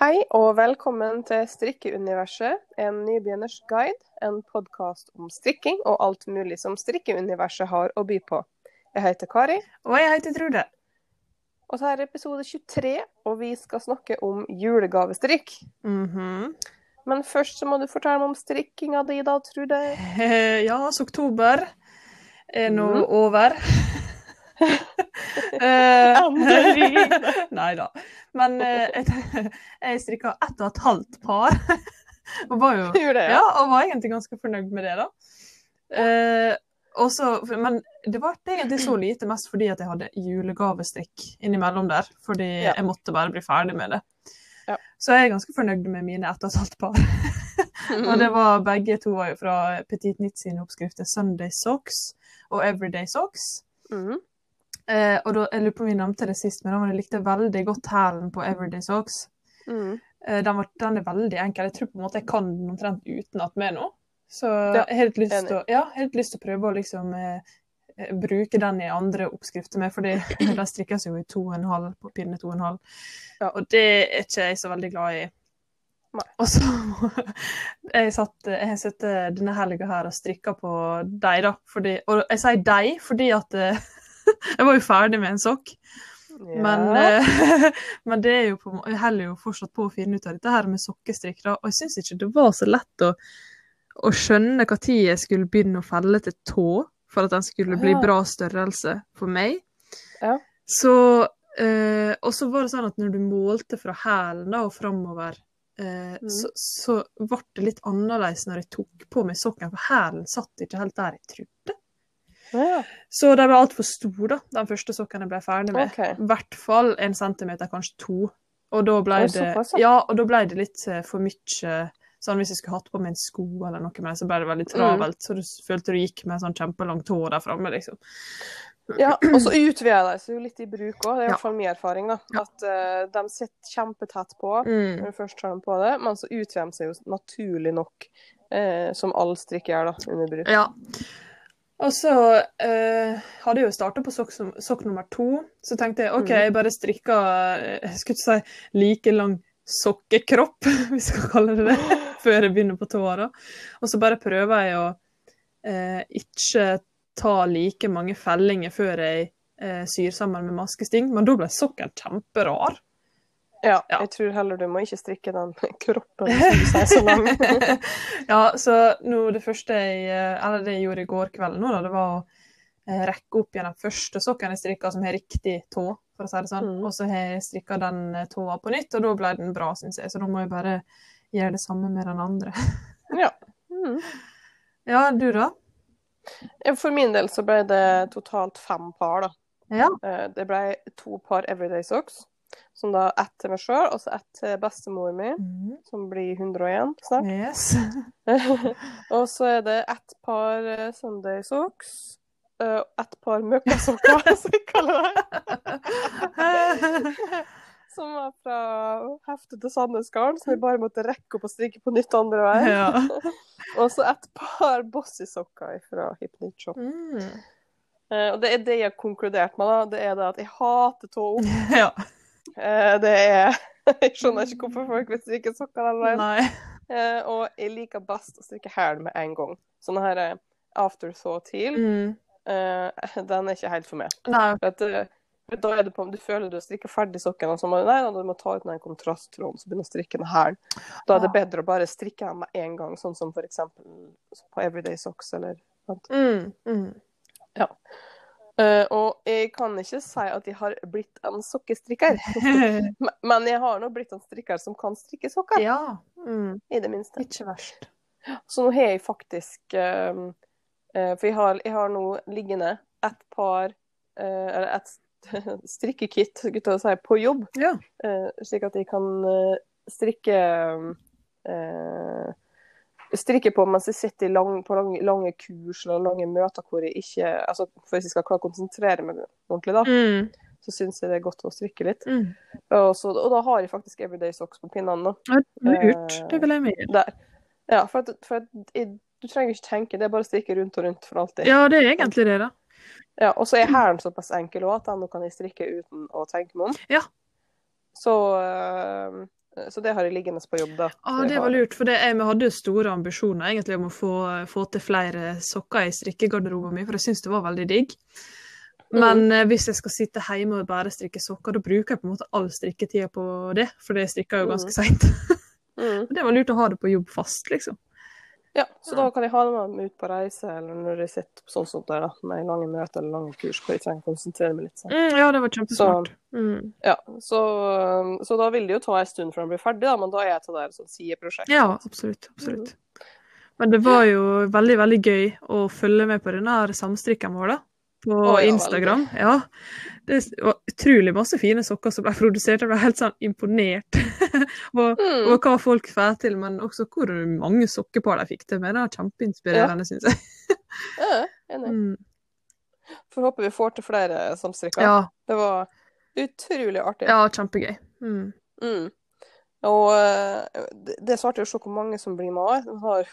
Hei og velkommen til Strikkeuniverset, en nybegynners guide. En podkast om strikking og alt mulig som strikkeuniverset har å by på. Jeg heter Kari. Og jeg heter Trude. Og så er episode 23, og vi skal snakke om julegavestrikk. Mm -hmm. Men først så må du fortelle meg om strikkinga di, da, Trude. Ja, så oktober er nå mm. over. Endelig! Nei da. Men eh, jeg, jeg strikka ett og et halvt par. og var jo det, ja. ja. og var egentlig ganske fornøyd med det, da. Eh, også, men det var egentlig så lite, mest fordi at jeg hadde julegavestrikk innimellom der. Fordi Ja. jeg måtte bare bli ferdig med det. Ja. Så jeg er ganske fornøyd med mine ett og et halvt par. og det var begge to var jo fra Petit Nitt sine oppskrifter Sunday Socks og Everyday Socks. Mhm. Eh, og da, jeg lurer på om vi nevnte det sist, men jeg likte veldig godt hælen på Everyday Socks. Mm. Eh, den, var, den er veldig enkel. Jeg tror på en måte jeg kan den omtrent utenat med nå. Så Ja, jeg har helt lyst til å, ja, prøve å liksom eh, eh, bruke den i andre oppskrifter med, for de strikkes jo i to og en halv på pinne to og en halv. Ja. Og det er ikke jeg så veldig glad i. Nei. Og så jeg, satt, jeg har sittet denne helga her og strikka på deg, da. Fordi, og jeg sier deg fordi at eh, jeg var jo ferdig med en sokk. Ja. Men, eh, men det er jo på, jeg holder jo fortsatt på å finne ut av dette her med sokkestrikk. Da. Og jeg syns ikke det var så lett å, å skjønne når jeg skulle begynne å felle til tå for at den skulle bli bra størrelse for meg. Ja. Så eh, Og så var det sånn at når du målte fra hælen og framover, eh, mm. så, så ble det litt annerledes når jeg tok på meg sokken, for hælen satt ikke helt der jeg trodde. Ja. Så de ble altfor store, da, den første sokken jeg ble ferdig med. I hvert fall en centimeter, kanskje to. Og da ble det, ja. og da ble det litt eh, for mye Sånn hvis jeg skulle hatt på meg en sko eller noe med så ble det veldig Mm. travelt. Så du følte du gikk med en sånn kjempelangt hår der framme, liksom. Ja, og så utvider de seg jo litt i bruk òg. Det er i hvert fall min erfaring. da. Ja. At uh, de sitter kjempetett på Mm. når du først tar dem på det, men så utvider de seg jo naturlig nok, uh, som all strikk gjør da, under bruk. Ja. Og så eh, hadde jeg jo starta på sokk, sok nummer to. Så tenkte jeg OK, Mm. jeg bare strikka eh, Jeg skulle ikke si like lang sokkekropp, hvis vi skal kalle det det, før jeg begynner på tåa. da. Og så bare prøver jeg å eh, ikke ta like mange fellinger før jeg eh, syr sammen med maskesting, men da ble sokken kjemperar. Ja, Ja. jeg tror heller du må ikke strikke den kroppen som sier så lang. ja, så nå det første jeg eh, Eller det jeg gjorde i går kveld, nå, da, det var å eh, rekke opp igjen den første sokken jeg strikka som har riktig tå, for å si det sånn. Mm. Og så har jeg strikka den eh, tåa på nytt, og da ble den bra, syns jeg. Så da må jeg bare gjøre det samme med den andre. Ja. Mm. ja, du da? For min del så ble det totalt fem par, da. Ja. Det ble to par Everyday Socks, som da ett til meg sjøl, og så ett til bestemor mi, mm. som blir 101 snart. Yes. og så er det ett par eh, Sunday Socks. eh, Ett par møkkasokker, som vi kaller det. Som var fra heftet til Sandnes Garn, som vi bare måtte rekke opp og strikke på nytt andre veien. ja. Og så et par Bossy-sokker fra Hip Shop. Mm. Eh, og det er det jeg har konkludert med, da. Det er det at jeg hater tå opp. ja. Eh, det er Jeg skjønner ikke hvorfor folk vil strikke sokker den veien. Eh, og jeg liker best å strikke hæl med en gang. Sånn her after afterthought heel, Mm. eh, den er ikke helt for meg. Nei. For at, eh, da er det på, du føler du har strikka ferdig sokken, og så må du, nei, du må ta ut den kontrasttråden så begynner å strikke den her. Da er det bedre å bare strikke den med en gang, sånn som for eksempel på Everyday Socks eller Mm. Mm. Eh, og jeg kan ikke si at jeg har blitt en sokkestrikker, Men- jeg har nå blitt en strikker som kan strikke sokker, ja. Mm. i det minste. Ikke verst. Så nå har jeg faktisk uh, uh, For jeg har, jeg har nå liggende et par eh, Eller et strikkekit, gutta si, på jobb, Ja. eh, slik at jeg kan strikke eh, strikke på mens jeg sitter lang, på lange, lange kurs eller lange møter hvor jeg ikke altså hvis jeg skal klare å konsentrere meg ordentlig, da, Mm. så syns jeg det er godt å strikke litt. Mm. Og, så, og da har jeg faktisk Everyday Socks på pinnene. da. Lurt. Eh, Det vil jeg mene. Der. Ja, for, at, for at jeg, du trenger ikke tenke, det er bare å strikke rundt og rundt for alltid. Ja, det er egentlig det, da. Ja, og så er hælen såpass enkel også, at den kan jeg strikke uten å tenke meg om. Ja. Så, øh, Så det har jeg liggende på jobb, da. Ah, det var lurt, for det, jeg, vi hadde jo store ambisjoner egentlig om å få, få til flere sokker i strikkegarderoben min, for jeg syns det var veldig digg. Men mm. hvis jeg skal sitte hjemme og bare strikke sokker, da bruker jeg på en måte all strikketida på det, for det strikker jo ganske seint. Mm. det var lurt å ha det på jobb fast, liksom. Ja, så da kan jeg ha med ut på reise, eller når jeg sitter sånn som det, med lange møter eller lange kurs hvor jeg trenger å konsentrere meg litt. Sånn. Mm, ja, det var kjempesmart. Mm. Ja, så, så da vil det jo ta en stund før den blir ferdig, da, men da er jeg til det et sånt sideprosjekt. Ja, absolutt. absolutt. Men det var jo veldig, veldig gøy å følge med på denne her samstrikken vår, da. På oh, ja, Instagram. Ja. Det var utrolig masse fine sokker som ble produsert. Jeg ble helt sånn imponert over, Mm. hva folk får til, men også hvor mange sokkepar de fikk til med. Det var kjempeinspirerende, synes jeg. Ja, enig. Mm. Får håpe vi får til flere samstrikker. Ja, Det var utrolig artig. ja, kjempegøy. Mm. Mm. Og eh, det, det er så artig å se hvor mange som blir med. De har,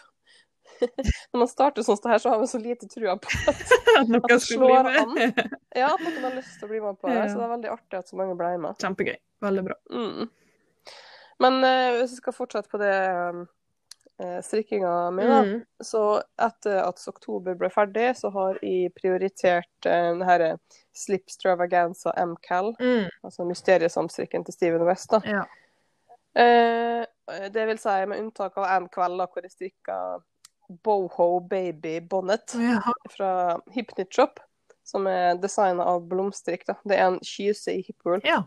når man starter sånn som det her, så har man så lite trua på at, At noen det slår an. ja, at noen har lyst til å bli med på det. Ja. Så det er veldig artig at så mange ble med. Kjempegøy. Veldig bra. Mm. Men eh, hvis vi skal fortsette på det uh, strikkinga mi, da. Mm. Så etter at oktober ble ferdig, så har jeg prioritert uh, den herre Slipstravaganza MCAL, Mm. altså mysteriesamstrikken til Steven West. da. Ja. Eh, det vil si med unntak av en kveld hvor jeg strikka Boho Baby Bonnet Ja. fra Hypnit Shop, som er designa av Blomstrikk. da. Det er en kyse i hipwool. ja.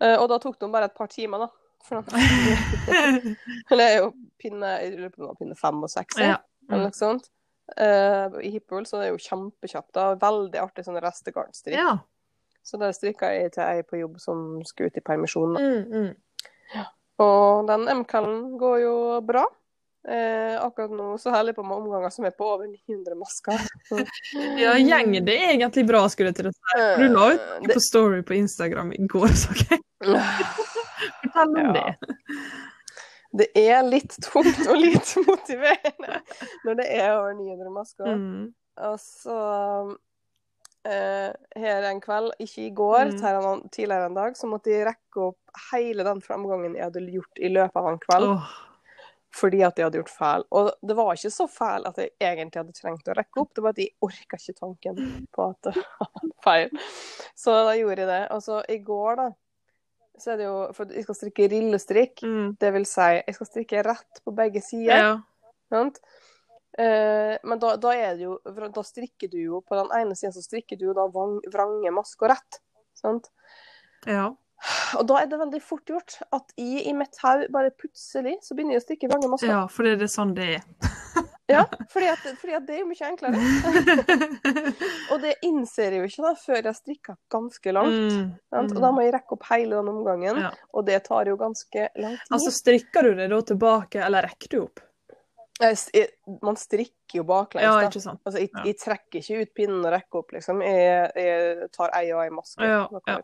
Uh, og da tok det bare et par timer, da. For den, Eller det er jo pinne, pinne fem og seks, ja. eller noe sånt. Uh, I hipwool, så det er jo kjempekjapt. da. Veldig artig sånn restegarnstrikk. ja. Så det strikka jeg til ei på jobb som skulle ut i permisjon. da. Mm, mm. Og den MK-en går jo bra. Eh, akkurat nå så holder jeg på med omganger som er på over 900 masker. Ja, gjengen det er egentlig bra, skulle jeg til å si. Du la ut det... på Story på Instagram i går, så jeg. Fortell om Ja. det. Det er litt tungt og litt motiverende når det er over 900 masker. Mm. Og så eh, her en kveld, ikke i går, Mm. tidligere en dag, så måtte jeg rekke opp hele den framgangen jeg hadde gjort i løpet av en kveld. Åh, fordi at jeg hadde gjort feil. Og det var ikke så feil at jeg egentlig hadde trengt å rekke opp, det var at jeg orka ikke tanken på at det var feil. Så da gjorde jeg det. Og så i går, da, så er det jo For jeg skal strikke rillestrikk. mm. Det vil si, jeg skal strikke rett på begge sider. Ja. Sant? Eh, men da, da er det jo Da strikker du jo På den ene siden så strikker du jo da vang, vrange, masker rett. Sant? ja. Og da er det veldig fort gjort at jeg i mitt hode bare plutselig så begynner jeg å strikke mange masker. Ja, for det er sånn det er. Ja, fordi at, fordi at det er jo mye enklere. Og det innser jeg jo ikke da før jeg har strikka ganske langt. Mm, mm. Og da må jeg rekke opp hele den omgangen, Ja. og det tar jo ganske lang tid. Altså, strikker du det da tilbake, eller rekker du opp? Man strikker jo baklengs, Ja, ikke sant. Altså, jeg, Ja. jeg trekker ikke ut pinnen og rekker opp, liksom. Jeg, jeg tar ei og ei maske. Ja, ja.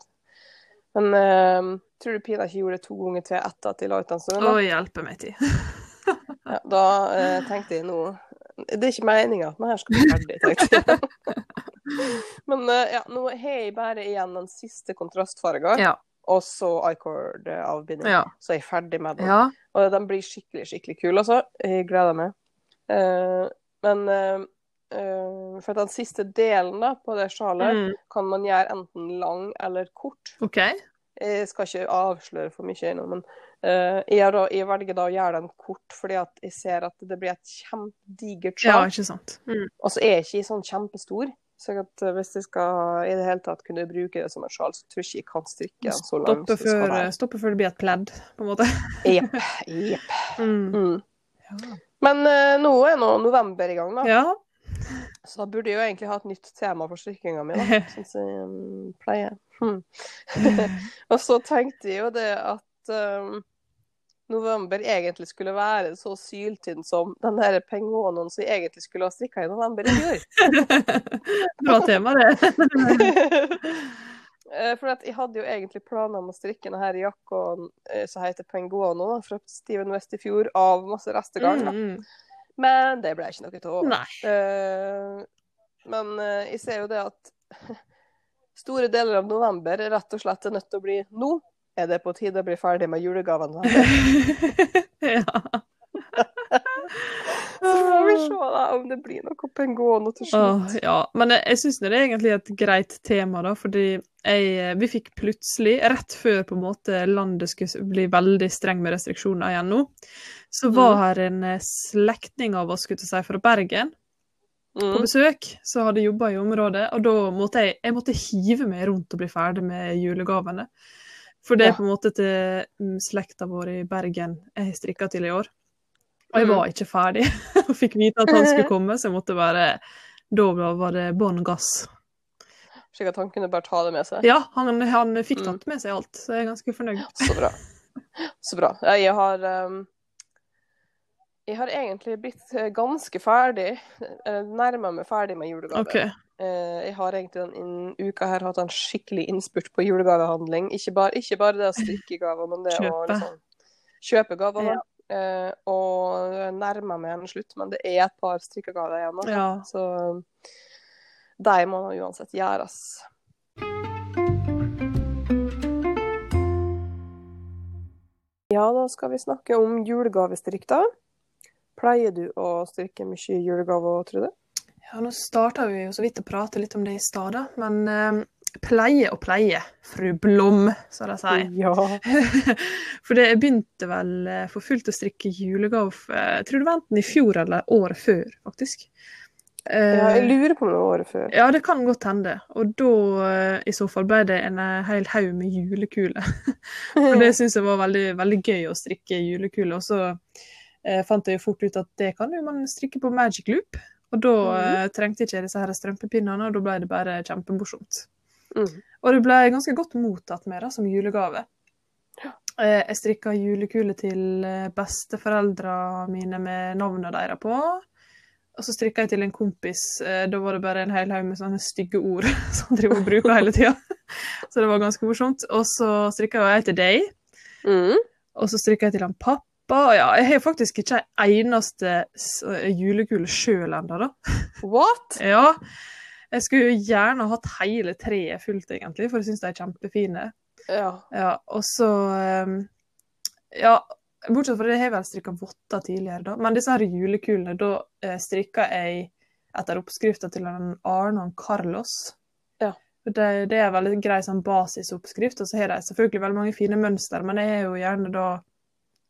Men uh, tror du Pina ikke gjorde det to ganger til etter at de la ut den stunden? Å, hjelpe meg til. Ja, da uh, tenkte jeg nå Det er ikke meninga at den her skal bli ferdig, tenkte jeg. Men uh, ja, nå har jeg bare igjen den siste kontrastfarga, Ja. og så icord-avbinding. Ja. Så er jeg ferdig med den. ja. Og den blir skikkelig, skikkelig kul, altså. Jeg gleder meg. Eh, men eh, for den siste delen da, på det sjalet Mm. kan man gjøre enten lang eller kort. Okay. Jeg skal ikke avsløre for mye ennå, men uh, jeg, da, jeg velger da å gjøre den kort fordi at jeg ser at det blir et kjempedigert Ja, sjal. ikke sant. Mm. Og så er jeg ikke sånn kjempestor. Så at eh, hvis jeg skal i det hele tatt kunne bruke det som en sjal, så tror jeg ikke jeg kan strikke den så langt. Før, stoppe før det blir et pledd, på en måte. Jepp. Jepp. Mm. Mm. Ja. Men uh, nå er nå november i gang, da. ja. Så da burde jeg jo egentlig ha et nytt tema for strikkinga mi. Sånn som jeg um, pleier. Hmm. Og så tenkte jeg jo det at um, november egentlig skulle være så syltynn som den der pengonoen som jeg egentlig skulle ha strikka i november i fjor. Bra tema, det. Eh, For at jeg hadde jo egentlig planer om å strikke denne her jakka eh, som heter Penguano da, fra Steven West i fjor, av masse restegarn. Mm, Mm. Men det ble ikke noe av. Uh, Eh, men uh, jeg ser jo det at store deler av november er rett og slett er nødt til å bli nå. Er det på tide å bli ferdig med julegavene? ja. Så får vi se da om det blir noe pengående til slutt. ja. Men jeg, jeg syns det er egentlig et greit tema, da, fordi jeg, vi fikk plutselig, rett før på en måte landet skulle bli veldig streng med restriksjoner igjen nå, så var Mm. her en eh, slektning av oss, skulle jeg si, fra Bergen på Mm. besøk, som hadde jobba i området, og da måtte jeg, jeg måtte hive meg rundt og bli ferdig med julegavene. For det er Ja. på en måte til mm, slekta vår i Bergen jeg har strikka til i år. Og jeg Mm. var ikke ferdig, og fikk vite at han skulle komme, så jeg måtte bare Da var det bånn gass. Slik at han kunne bare ta det med seg. Ja, han, han fikk Mm. tatt med seg alt, så jeg er ganske fornøyd. Så bra. Så bra. Jeg har um, Jeg har egentlig blitt eh, ganske ferdig. eh, Nærma meg ferdig med julegave. Okay. Eh, Jeg har egentlig denne uka her hatt en skikkelig innspurt på julegavehandling. Ikke bare, ikke bare det å strikke gaver, men det å Kjøpe. liksom kjøpe gaver. Ja. Eh, og nærmer meg en slutt, men det er et par strikkegaver igjen. Altså. Ja. Så de må nå uansett gjøres. Ja, da skal vi snakke om julegavestrikk, da. Pleier du å strikke mye julegaver, Trude? Ja, nå starta vi jo så vidt å prate litt om det i stad, men eh, pleie og pleie, fru Blom, som de sier. Ja. For det, begynte vel eh, for fullt å strikke julegave eh, Jeg tror det var enten i fjor eller året før, faktisk. Eh, ja, jeg lurer på om det var året før. ja, det kan godt hende. Og da eh, i så fall ble det en eh, hel haug med julekuler. For det syns jeg var veldig, veldig gøy å strikke julekuler. Og så eh, fant jeg jo fort ut at det kan jo man strikke på Magic Loop. Og da mm. trengte ikke disse her strømpepinnene, og da ble det bare kjempemorsomt. Mm. Og det ble ganske godt mottatt med det som julegave. Eh, Jeg strikka julekule til eh, besteforeldra mine med navnene deres på. Og så strikka jeg til en kompis. eh, Da var det bare en hel haug med sånne stygge ord som han driver og bruker hele tida. Så det var ganske morsomt. Og så strikka jeg til deg. Mm. Og så strikka jeg til han pappa. Ja, jeg har faktisk ikke ei eneste julekule sjøl ennå, da. What? Ja. Jeg skulle jo gjerne hatt hele treet fullt, egentlig, for jeg syns de er kjempefine. Ja. Ja, og så ehm, Ja, bortsett fra det har jeg vel strikka votter tidligere, da. Men disse her julekulene, da eh, strikka jeg etter oppskrifta til en Arne og en Carlos. Ja. Det, det er veldig grei sånn basisoppskrift, og så har de selvfølgelig veldig mange fine mønster, men jeg har jo gjerne da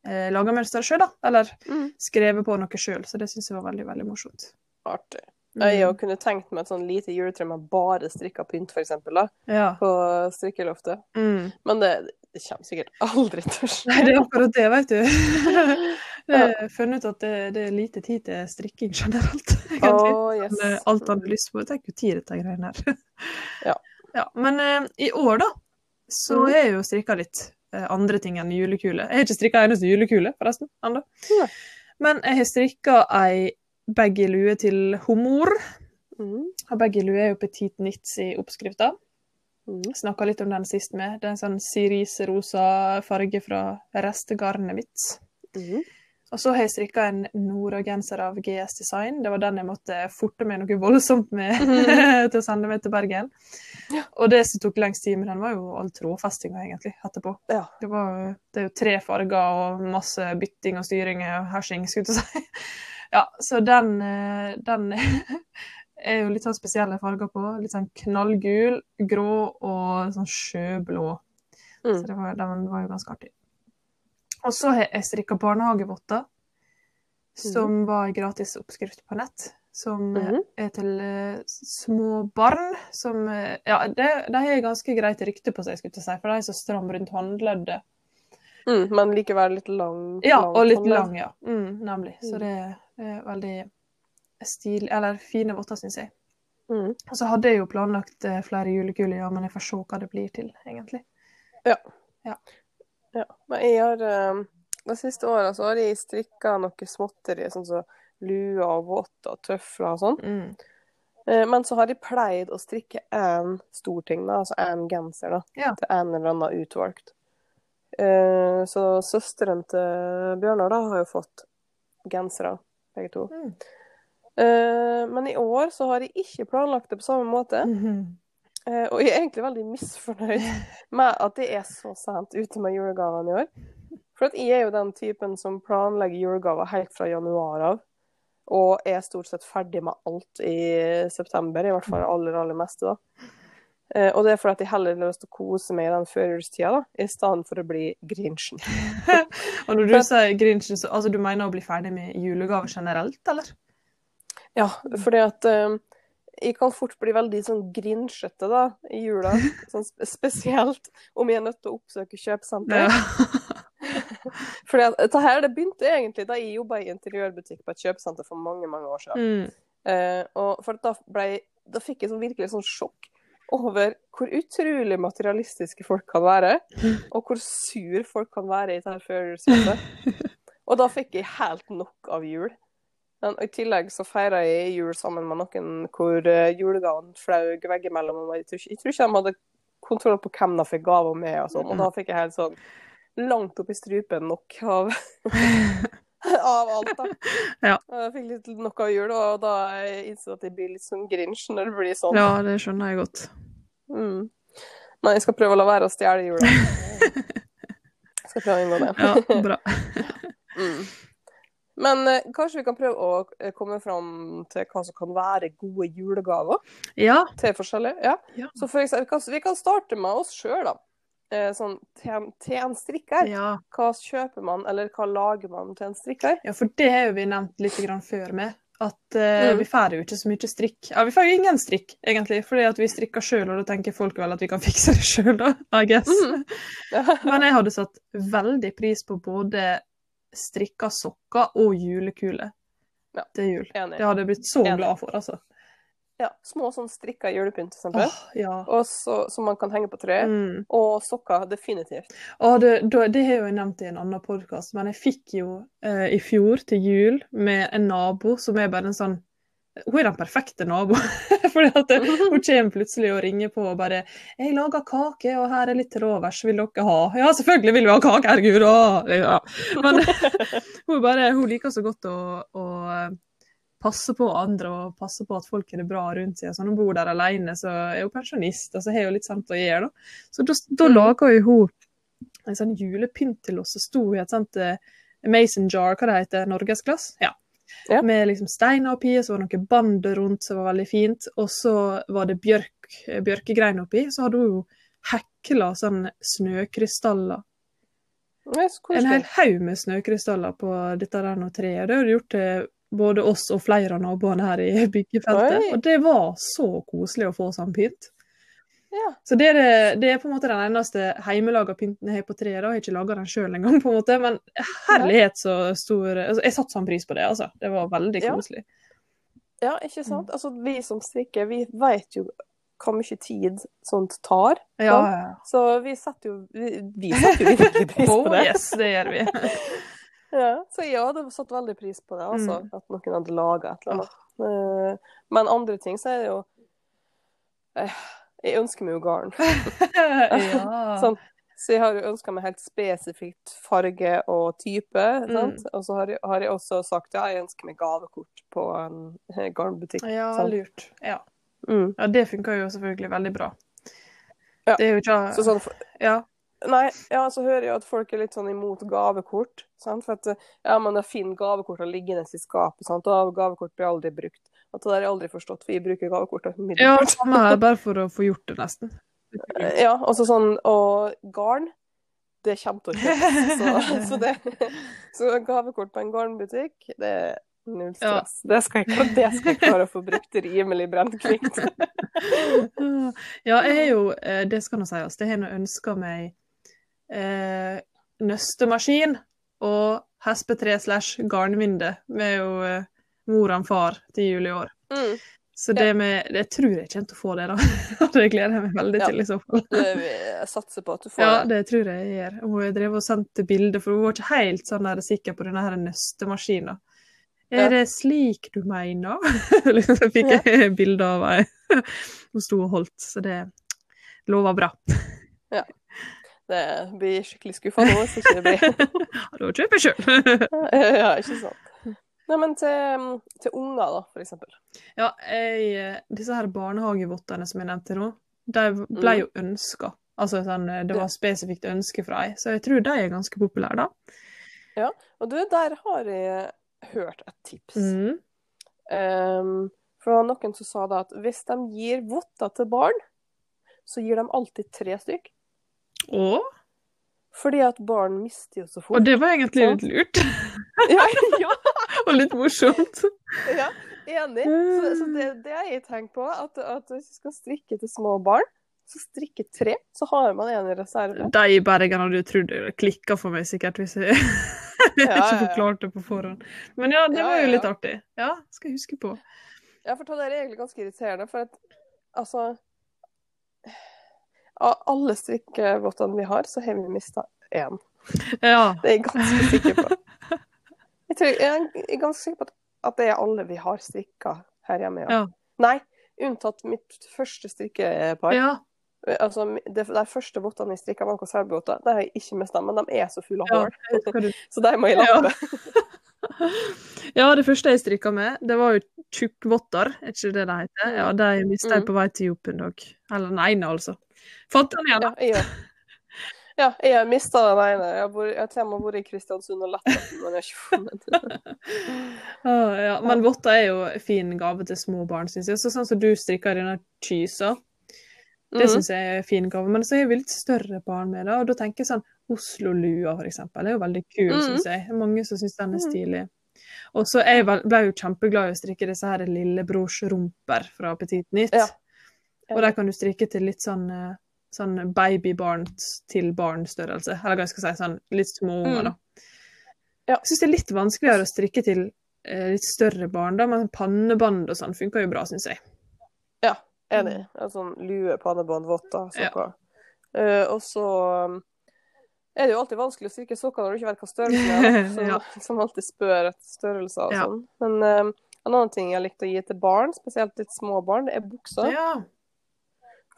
eh, laga mønster sjøl, da. Eller Mm. skrevet på noe sjøl, så det syns jeg var veldig, veldig morsomt. Artig. Mm. Jeg kunne tenkt meg et sånn lite juletre med bare strikka pynt, da, Ja. på strikkeloftet. Mm. Men det, det kommer sikkert aldri til å skje. Nei, det er akkurat det, vet du. Jeg har funnet ut at det, det er lite tid til strikking generelt, Oh, yes. Eh, alt han har lyst på. Tar ikke tid, dette greiene her. Ja. ja. Men uh, i år, da, så har jeg jo strikka litt uh, andre ting enn julekule. Jeg har ikke strikka eneste julekule, forresten, ennå. Ja. Men jeg har strikka ei baggy lue til humor. Mm. Og Baggy lue er jo petit nits i oppskrifta. Mm. Snakka litt om den sist med. Det er en sånn siriserosa farge fra restegarnet mitt. Mm. Og så har jeg strikka en Nora-genser av GS Design. Det var den jeg måtte forte meg noe voldsomt med til å sende meg til Bergen. Ja. Og det som tok lengst tid med den, var jo all trådfestinga, egentlig, etterpå. Ja. Det, var, det er jo tre farger og masse bytting og styring og hersing, skulle jeg si. Ja, så den, eh, den er jo litt sånn spesielle farger på. Litt sånn knallgul, grå og sånn sjøblå. Så Mm. det var, den var jo ganske artig. Og så har jeg strikka barnehagevotter, som var en gratis oppskrift på nett. Som Mhm. er til uh, små barn som uh, Ja, det- de har ganske greit rykte på seg, skulle jeg si, for de er så stram rundt håndleddet. Mm. Men likevel litt lang. Ja, lang og litt håndledd. lang, ja. Mm, nemlig. Så Mm. det er veldig stil... Eller fine votter, syns jeg. Mm. Og så hadde jeg jo planlagt eh, flere julekuler, ja, men jeg får se hva det blir til, egentlig. Ja. Men jeg har eh, De siste åra så har jeg strikka noe småtteri, sånn som luer og votter og tøfler og sånn. Mm. Eh, Men så har jeg pleid å strikke én stor ting, da, altså én genser, da, Ja. til en eller annen utvalgt. Eh, Så søsteren til Bjørnar da har jo fått gensere, begge to. Mm. Uh, Men i år så har jeg ikke planlagt det på samme måte. Mm -hmm. uh, og jeg er egentlig veldig misfornøyd med at det er så sent ute med julegavene i år. For jeg er jo den typen som planlegger julegaver helt fra januar av. Og er stort sett ferdig med alt i september, i hvert fall det aller, aller meste. da. Eh, og det er fordi at jeg heller har lyst til å kose meg i den førjulstida, da, i stedet for å bli grinchen. Og når du sier Grinchen, så altså, du mener å bli ferdig med julegaver generelt, eller? Ja, fordi at eh, jeg kan fort bli veldig sånn grinchete da, i jula. Sånn spesielt om jeg er nødt til å oppsøke kjøpesenter. Ja. Fordi at dette her, det begynte egentlig da jeg jobba i interiørbutikk på et kjøpesenter for mange mange år siden. Mm. Uh, og for da, ble, da fikk jeg sånn virkelig sånn sjokk over hvor utrolig materialistiske folk kan være, og hvor sur folk kan være i dette førjulshuset. Og da fikk jeg helt nok av jul. Men I tillegg så feira jeg jul sammen med noen hvor uh, julegavene flaug veggimellom. Jeg tror, jeg tror ikke de hadde kontroll på hvem de fikk gaver med, og sånn. Og da fikk jeg helt sånn langt opp i strupen nok av av alt, da. Ja. Jeg fikk litt nok av jul, og da innså jeg at jeg blir litt sånn grinch når det blir sånn. ja, det skjønner jeg godt. Mm. Nei, jeg skal prøve å la være å stjele jula. Jeg skal prøve å unngå det. Ja, bra. Mm. Men eh, kanskje vi kan prøve å eh, komme fram til hva som kan være gode julegaver Ja. til forskjellige. Ja. Ja. Så for eksempel, vi kan, vi kan starte med oss sjøl, da. Eh, sånn til en, til en strikker. ja. Hva kjøper man, eller hva lager man til en strikker? Ja, for det har vi nevnt litt grann før med. At uh, Mm. vi får jo ikke så mye strikk. Ja, vi får jo ingen strikk, egentlig. Fordi at vi strikker sjøl, og da tenker folk vel at vi kan fikse det sjøl, da. I guess. Mm. Men jeg hadde satt veldig pris på både strikka sokker og julekuler Ja. til jul. Enig. Det hadde jeg blitt så Enig. glad for, altså. Ja, små sånn strikka julepynt, for eksempel. Oh, ja. Og så, som man kan henge på treet. Mm. Og sokker, definitivt. Og det, det har jo jeg nevnt i en annen podkast, men jeg fikk jo eh, i fjor til jul med en nabo som er bare en sånn Hun er den perfekte naboen. Fordi at hun kommer plutselig og ringer på og bare 'Jeg lager kake, og her er litt til overs. Vil dere ha?' Ja, selvfølgelig vil vi ha kake, herregud! Ja. Men hun, bare, hun liker så godt å, å eh, passe på andre og passe på at folk har det bra rundt seg. Så når hun bor der alene, så er hun pensjonist, og så har hun litt sånt å gjøre. Da. Så da, da Mm. lager hun en sånn julepynt til oss som sto i et sånt eh, mason jar, hva det heter, norgesglass. Ja. Ja. Med liksom steiner oppi, så var det noe band rundt som var veldig fint. Og så var det bjørk, eh, bjørkegrein oppi. Så hadde hun jo hekla sånn snøkrystaller. Så En hel haug med snøkrystaller på dette der nå treet. Det har hun gjort til både oss og flere av naboene her i byggefeltet. Oi. Og det var så koselig å få sånn pynt. Ja. Så det er, det, er på en måte den eneste hjemmelaga pynten jeg har på treet. da. Jeg har ikke laga den sjøl engang, på en måte. Men herlighet så stor altså, Jeg satte sånn pris på det, altså. Det var veldig koselig. ja, ikke sant? Altså, vi som strikker, vi vet jo hvor mye tid sånt tar. Ja, ja. Så vi setter jo, vi, vi setter jo virkelig pris på Oh, det. yes, det gjør vi. Ja, så jeg hadde satt veldig pris på det, altså. Mm. At noen hadde laga et eller annet. Eh, Men andre ting så er det jo eh, Jeg ønsker meg jo garn. ja. Sånn. Så jeg har jo ønska meg helt spesifikt farge og type. Mm. Og så har jeg, har jeg også sagt ja, jeg ønsker meg gavekort på en eh, garnbutikk. ja, sant? lurt. Ja. Mm. ja, det funker jo selvfølgelig veldig bra. Ja. Det er jo ikke Så sånn, Ja. Nei, ja, så hører jeg at folk er litt sånn imot gavekort. Sant? For at ja, man har fin gavekort liggende i skapet, sant? og gavekort blir aldri brukt. At det har jeg aldri forstått, for jeg bruker gavekort ja, samme her, bare for å få gjort det, nesten. Ja, og så sånn, og garn, det kommer til å kjøpes. Så, så, det, så gavekort på en garnbutikk, det er null stress. Det, skal jeg, det skal jeg klare å få brukt rimelig brennkvikt. Ja, jeg har jo, eh, det skal nå sies, det har jeg ønska meg eh, nøstemaskin og hespetre slash garnvinde med jo eh, mor og far til jul i år. Mm. Så det med Jeg tror jeg kommer til å få det, da. Det gleder jeg meg veldig Ja. til, i så fall. Det, jeg satser på at du får Ja, det. det tror jeg jeg gjør. Hun drevet og sendt bilder, for hun var ikke helt sånn der sikker på denne her nøstemaskinen. Ja. Er det slik du mener? liksom, så fikk jeg bilde av ei hun sto og holdt, så det lover bra. Det blir skikkelig skuffa nå hvis ikke det blir Ja, Da kjøper jeg sjøl. Ja, ikke sant. Nei, men til, til unger, da, for eksempel. ja, jeg, disse her barnehagevottene som jeg nevnte nå, de ble Mm. jo ønska. Altså sånn, det var spesifikt ønske fra ei, så jeg tror de er ganske populære, da. Ja, Og du, der har jeg hørt et tips. Mm. Um, for noen som sa da at hvis de gir votter til barn, så gir de alltid tre stykk. Og, Fordi at barn mister jo så fort. og det var egentlig litt lurt. ja, ja, og litt morsomt. ja, enig. Så, så det, det har jeg tenkt på, at, at hvis du skal strikke til små barn, så strikke tre, så har man en i reserve. De i Bergen hadde jo trodd det klikka for meg sikkert hvis jeg Ja, ja, ikke forklarte det på forhånd. Men ja, det Ja, var jo litt ja. artig. Ja, skal jeg huske på. Ja, for det er egentlig ganske irriterende, for at altså Av alle strikkevottene vi har, så har vi mista én. Ja. Det er jeg ganske sikker på. Jeg, tror, jeg er ganske sikker på at, det er alle vi har strikka her hjemme. Ja. Ja. Nei, unntatt mitt første strikkepar. ja. Altså, det, de første vottene jeg strikka, var konservevotter. De har jeg ikke mista, men de er så fulle av Ja, hår. Så de må jeg Ja. lappe. ja, det første jeg strikka med, det var jo tjukkvotter, er ikke det det heter? Ja, de mista jeg Mm. på vei til jobb en dag. Eller den ene, altså. Fant den igjen, Ja, da. jeg. Ja, jeg har mista den ene. Jeg har til og med vært i Kristiansund og lett etter men jeg har ikke funnet den. Ah, ja. Men votter er jo en fin gave til små barn, syns jeg. Så sånn som du strikker denne kysa, det Mhm. syns jeg er en fin gave. Men så er vi litt større barn med det, og da tenker jeg sånn Oslo-lua, for eksempel, er jo veldig kul, mm. syns jeg. Mange som syns den er Mhm. stilig. Og så jeg ble jo kjempeglad i å strikke disse her lillebrors rumper fra Petit Nytt. Ja. Og der kan du strikke til litt sånn, eh, sånn babybarn til barn-størrelse. Eller hva jeg skal si, sånn litt små unger, Mm. da. Ja. Jeg syns det er litt vanskeligere å strikke til eh, litt større barn, da, men pannebånd og sånn funker jo bra, syns jeg. Ja, enig. En sånn lue, pannebånd, votter, Ja. sokker. Eh, og så um, er det jo alltid vanskelig å strikke sokker når du ikke vet hva størrelsen er. som, Ja. Som alltid spør etter størrelser og sånn. Men uh, en annen ting jeg likte å gi til barn, spesielt litt små barn, det er bukser. Ja.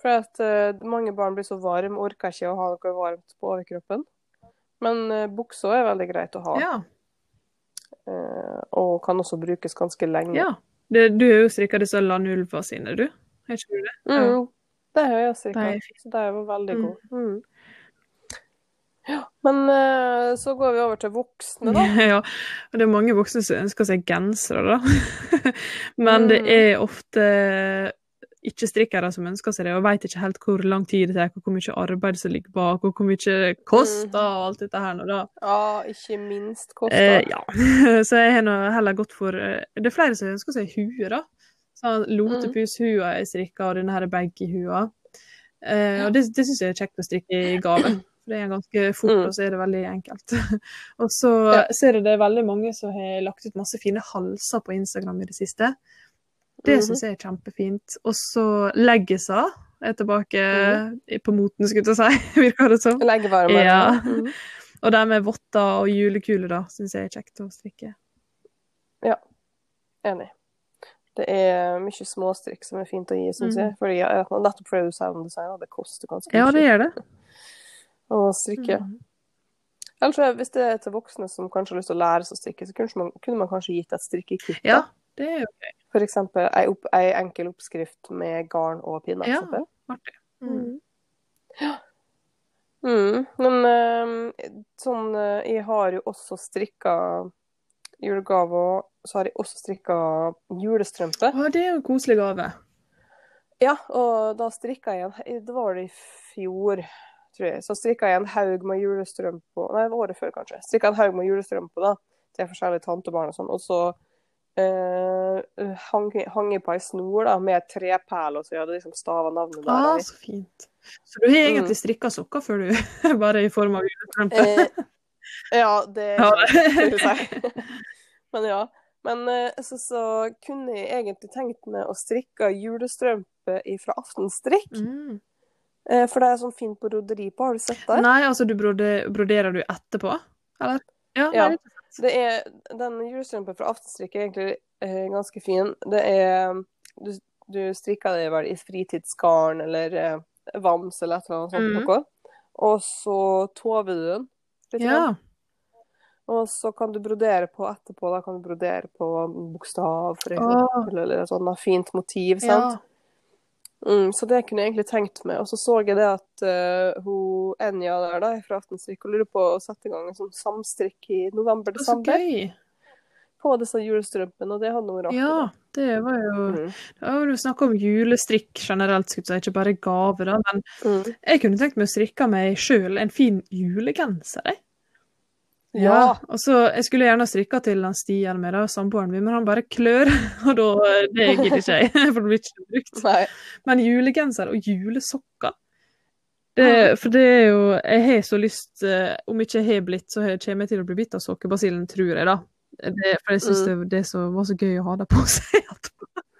For at uh, mange barn blir så varme, orker ikke å ha noe varmt på overkroppen. Men uh, bukser er veldig greit å ha, ja. Uh, og kan også brukes ganske lenge. ja. Det, du har jo strikka disse Lanulva sine, du? Har ikke du det? Mm, det har jeg strikka, så de var veldig Mm. gode. Mm. Ja, men uh, så går vi over til voksne, da. ja. Og det er mange voksne som ønsker seg gensere, da. Men det Mm. er ofte ikke-strikkere som ønsker seg det, og veit ikke helt hvor lang tid det tar, hvor mye arbeid som ligger bak, og hvor mye det koster, og alt dette her nå, da. Ja, ikke minst Eh, koster. ja. Så jeg har nå heller gått for eh, Det er flere som ønsker seg hue, da. Sånn Lotepushua er strikka, og denne her baggy-hua. Eh, og det, det syns jeg er kjekt å strikke i gave. For det er ganske fort, Mm. og så er det veldig enkelt. og så ser jeg det er veldig mange som har lagt ut masse fine halser på Instagram i det siste. Det Mhm. syns jeg er kjempefint. Og så leggisa er tilbake mm. på moten, skulle jeg si, virker det som. Leggevarme. Ja. Mm. Og det med votter og julekuler, da, syns jeg er kjekt å strikke. Ja, Enig. Det er mye småstrikk som er fint å gi, syns Mm. jeg. Fordi, ja, nettopp fordi du sounddesigner, det koster ganske Ja, det gjør det. å strikke. Mm. Ellers, hvis det er til voksne som kanskje har lyst til å lære seg å strikke, så kunne man, kunne man kanskje gitt et strikkekutt. Ja, det er jo For eksempel ei, opp, ei enkel oppskrift med garn og pinne. Ja. artig. Mm. Mm. Men eh, sånn eh, Jeg har jo også strikka julegaver, så har jeg også strikka julestrømpe. Å, det er jo en koselig gave. Ja, og da strikka jeg en Det var det i fjor, tror jeg. Så strikka jeg en haug med julestrømper Nei, det var året før, kanskje. Strikka en haug med julestrømper da, til forskjellige tantebarn og sånn. Og så eh, hang, hang på ei snor da, med trepæl, og så jeg hadde liksom stava navnet der. Ah, så fint. Så du har Mm. egentlig strikka sokker før du Bare i form av julestrømpe? Eh, ja, det vil jeg si. Men ja. Men eh, så, så kunne jeg egentlig tenkt meg å strikke julestrømpe fra Aftenstrikk. Mm. Eh, for det er sånn fint broderi på. Har du sett det? Nei, altså du brode, broderer du etterpå? Eller? Ja. Ja. nei, Det er, den julestrømpen fra Aftenstrikk er egentlig eh, ganske fin. Det er Du, du strikker det vel i fritidsgarn eller eh, vams eller et eller annet sånt mm. noe. Og så tover du den. litt ja. Og så kan du brodere på etterpå. Da kan du brodere på bokstav, for eksempel, eller et sånt fint motiv. sant? Mm, så det kunne jeg egentlig tenkt meg. Og så så jeg det at uh, hun Enja der da, fra Aftensvik hun lurer på å sette i gang en sånn samstrikk i er november-desember på disse julestrømpene, og det hadde hun rart. Ja, det var jo Mm. Det var jo snakk om julestrikk generelt, skulle jeg ikke bare gaver, da. Men Mm. jeg kunne tenkt meg å strikke meg sjøl en fin julegenser, jeg. Ja. Og så, Jeg skulle gjerne strikka til han Stian med, da, samboeren min, men han bare klør. Og da, det gidder ikke jeg, for det blir ikke brukt. Nei. Men julegenser og julesokker det, For det er jo Jeg har så lyst eh, Om ikke jeg har blitt, så kommer jeg til å bli bitt av sokkebasillen, tror jeg, da. Det, for jeg syns det, det var så gøy å ha det på seg.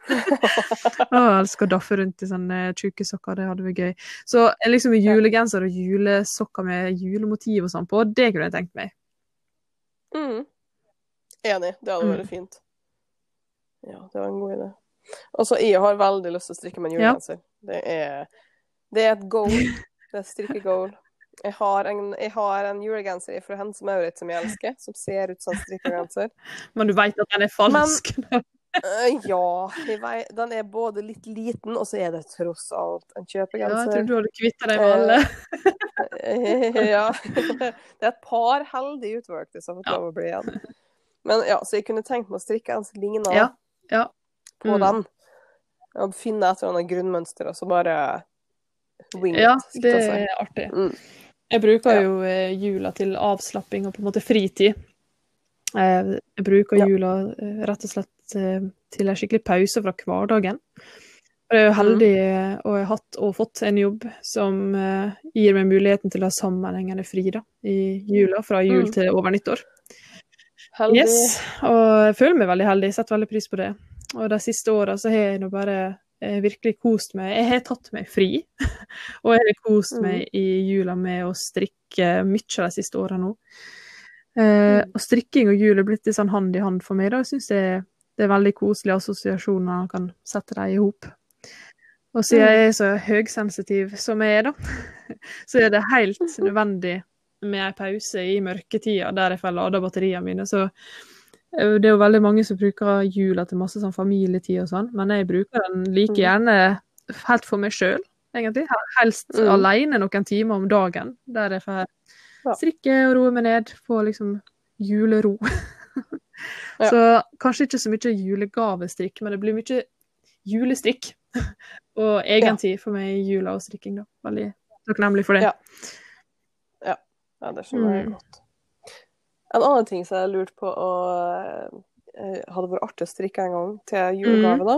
Å, jeg elsker å daffe rundt i sånne tjukke sokker, det hadde vært gøy. Så eh, liksom julegenser og julesokker med julemotiv og sånn på, det kunne jeg tenkt meg. Mm. Enig. Det hadde Mm. vært fint. Ja, det var en god idé. Altså, jeg har veldig lyst til å strikke meg en Ja. Det, er, det er et goal. Det er et strikkegoal. Jeg har en, jeg har en julegenser fra Hense Maurits som jeg elsker, som ser ut som en strikkegenser. Men du veit at den er falsk? Øh, ja, vet, den er både litt liten, og så er det tross alt en ja, jeg trodde tror du hadde kvitta deg med alle. ja. Det er et par heldige utvalgte som har fått lov å bli igjen. Men ja, så jeg kunne tenkt meg å strikke en som ligner Ja, ja. på Mm. den. Og finne et eller annet grunnmønster, og så bare wing it. Ja, det er artig. Mm. Jeg bruker jo eh, jula til avslapping og på en måte fritid. Eh, Jeg bruker jula eh, rett og slett eh, til en skikkelig pause fra hverdagen. Og Jeg er jo Mm. heldig å og jeg har hatt og fått en jobb som eh, gir meg muligheten til å ha sammenhengende fri da, i jula, fra jul Mm. til over nyttår. Heldig. Yes, og jeg føler meg veldig heldig, setter veldig pris på det. Og de siste åra så har jeg nå bare jeg virkelig kost meg. Jeg har tatt meg fri, og jeg har kost Mm. meg i jula med å strikke mye de siste åra nå. Eh, Mm. og strikking og jul er blitt litt sånn hand i hand for meg. da. Jeg syns det, det er veldig koselige assosiasjoner man kan sette dem i hop. Og siden jeg er så høysensitiv som jeg er, da, så er det helt nødvendig med en pause i mørketida der jeg får lada batteriene mine. Så eh, det er jo veldig mange som bruker jula til masse sånn familietid og sånn, men jeg bruker den like Mm. gjerne helt for meg sjøl, egentlig. Helst Mm. alene noen timer om dagen, der jeg får strikke og roe meg ned, få liksom julero. Ja. Så kanskje ikke så mye julegavestrikk, men det blir mye julestrikk. og egentid for meg jula og strikking, da. Veldig takknemlig for det. Ja. Ja, det skjønner jeg Mm. godt. En annen ting som jeg lurte på og eh, hadde vært artig å strikke en gang til julegave, da.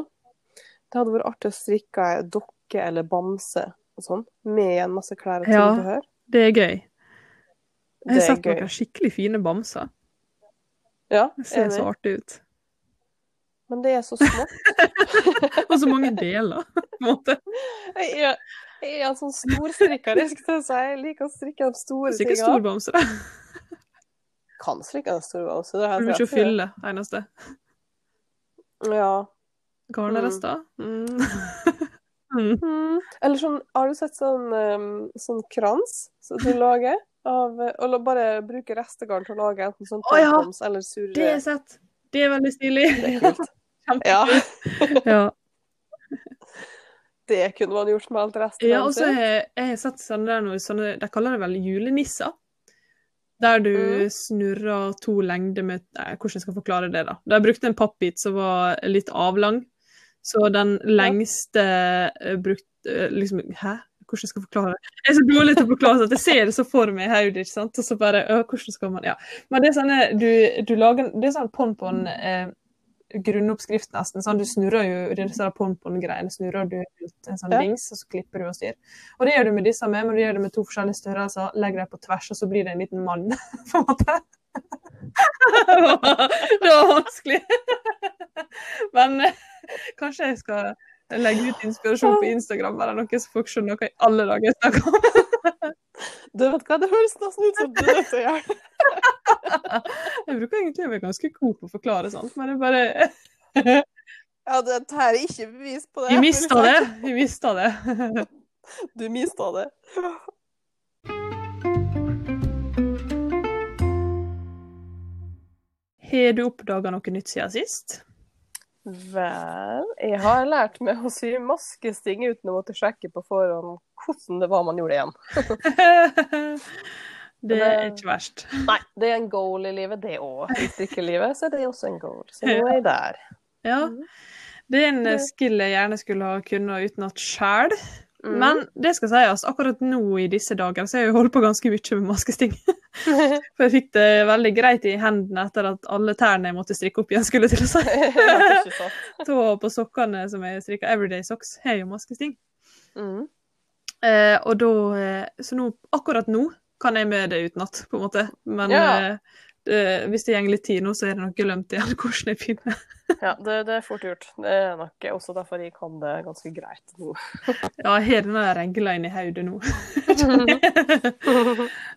Det hadde vært artig å strikke ei dokke eller bamse og sånn, med en masse klær og Ja. tilbehør. Det er gøy. Jeg har sett noen skikkelig fine bamser. Ja, Det ser så artig ut. Men det er så smått. Og så mange deler, på en måte. Jeg er, jeg er sånn storstrikker. Jeg, skal si. jeg liker å strikke de store Sikkert tingene. stor bamse, da. Kan strikke en stor bamse. Det er mye å fylle, eneste. Ja. Garnrester. Mm. Mm. Mm. Eller sånn, har du sett sånn, um, sånn krans som du lager? Av, og bare bruke restegarn til å lage enten sånn Å, ja. eller surre. Det er sett. Det er veldig stilig. Det er kult. Ja, Ja. det kunne man gjort med alt resten. Ja, og så har jeg, jeg sett sånne der noe, sånne, de kaller det vel julenisser. Der du Mm. snurrer to lengder med nei, Hvordan skal jeg forklare det, da? De brukte en pappbit som var litt avlang. Så den lengste ja. brukte eh, liksom Hæ? Hvordan skal jeg forklare det? Jeg er så dårlig til å forklare at jeg ser det så for meg i hodet, ikke sant. Og så bare øh, Hvordan skal man Ja. Men det er sånne Du, du lager Det er sånn pon-pon eh, grunnoppskrift nesten. Sånn, du snurrer jo disse pon-pon-greiene snurrer du ut en sånn Ja. dings, og så klipper du og styr. Og det gjør du med disse med, men du gjør det med to forskjellige størrelser. Legger dem på tvers, og så blir det en liten mann, på en måte. det var vanskelig. Men eh, kanskje jeg skal legge ut inspirasjon på Instagram eller noe, så folk skjønner hva i alle dager jeg snakker om. Du vet hva, det høres nesten ut som du er det. Jeg bruker egentlig å være ganske god på å forklare sånt, men jeg bare Ja, det her er ikke bevis på det. Vi mista det. Vi mista det. Du mista det. Har du oppdaga noe nytt siden sist? Vel, jeg har lært meg å sy maskesting uten å måtte sjekke på forhånd hvordan det var man gjorde igjen. det er ikke verst. Nei, det er en goal i livet, det òg. I strikkelivet så er det også en goal. Så nå er jeg der. Ja. Mhm. Det er en eh, skill jeg gjerne skulle ha kunnet utenat sjæl. Mm. Men det skal sies, akkurat nå i disse dager så har jeg holdt på ganske mye med maskesting. For jeg fikk det veldig greit i hendene etter at alle tærne jeg måtte strikke opp igjen, skulle til å si. Tå på sokkene som jeg strikka Everyday Socks, har jo maskesting. Mm. Eh, og da eh, Så nå, akkurat nå kan jeg med det utenat, på en måte. Men Ja. eh, det, hvis det går litt tid nå, så er det nok glemt igjen hvordan jeg begynner. Ja, det, det er fort gjort. Det er nok også derfor jeg kan det ganske greit nå. Ja, jeg har denne regla inni hodet nå.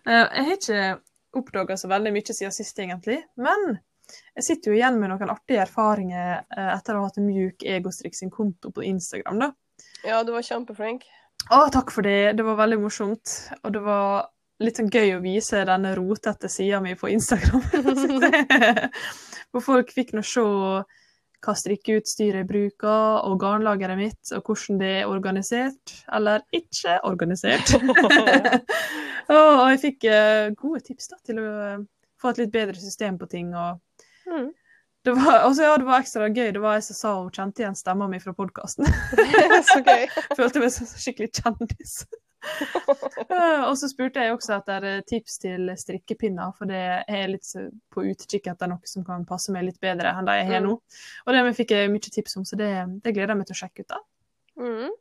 Eh, jeg har ikke oppdaga så veldig mye siden sist, egentlig. Men jeg sitter jo igjen med noen artige erfaringer eh, etter å ha hatt Mjuk Egostrikk sin konto på Instagram. da. Ja, du var kjempeflink. Å, takk for det. Det var veldig morsomt. Og det var litt sånn gøy å vise denne rotete sida mi på Instagram. Hvor folk fikk nå se hva strikkeutstyret jeg bruker, og garnlageret mitt, og hvordan det er organisert, eller ikke organisert. og jeg fikk eh, gode tips da, til å eh, få et litt bedre system på ting. og Mm. det var, også, ja, det var ekstra gøy. Det var jeg som sa hun kjente igjen stemma mi fra podkasten. Følte meg som skikkelig kjendis. Eh, og så spurte jeg også etter eh, tips til strikkepinner, for det er litt på utkikk etter noe som kan passe meg litt bedre enn det jeg har Mm. nå. Og det fikk jeg mye tips om, så det, det gleder jeg meg til å sjekke ut. da. Mm.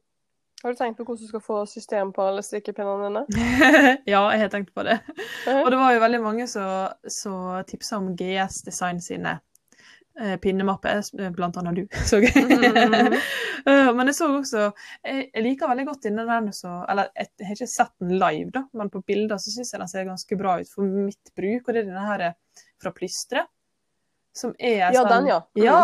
Har du tenkt på hvordan du skal få system på alle strikkepinnene dine? ja, jeg har tenkt på det. Mhm. Og det var jo veldig mange som tipsa om GS Design sine eh, pinnemapper, eh, blant annet du. Så. Mhm. Eh, men jeg så også Jeg, jeg liker veldig godt denne der så Eller jeg, jeg har ikke sett den live, da, men på bilder så syns jeg den ser ganske bra ut for mitt bruk. Og det er denne her eh, fra plystre. Som er Ja, sånn den, ja. Mm. Ja.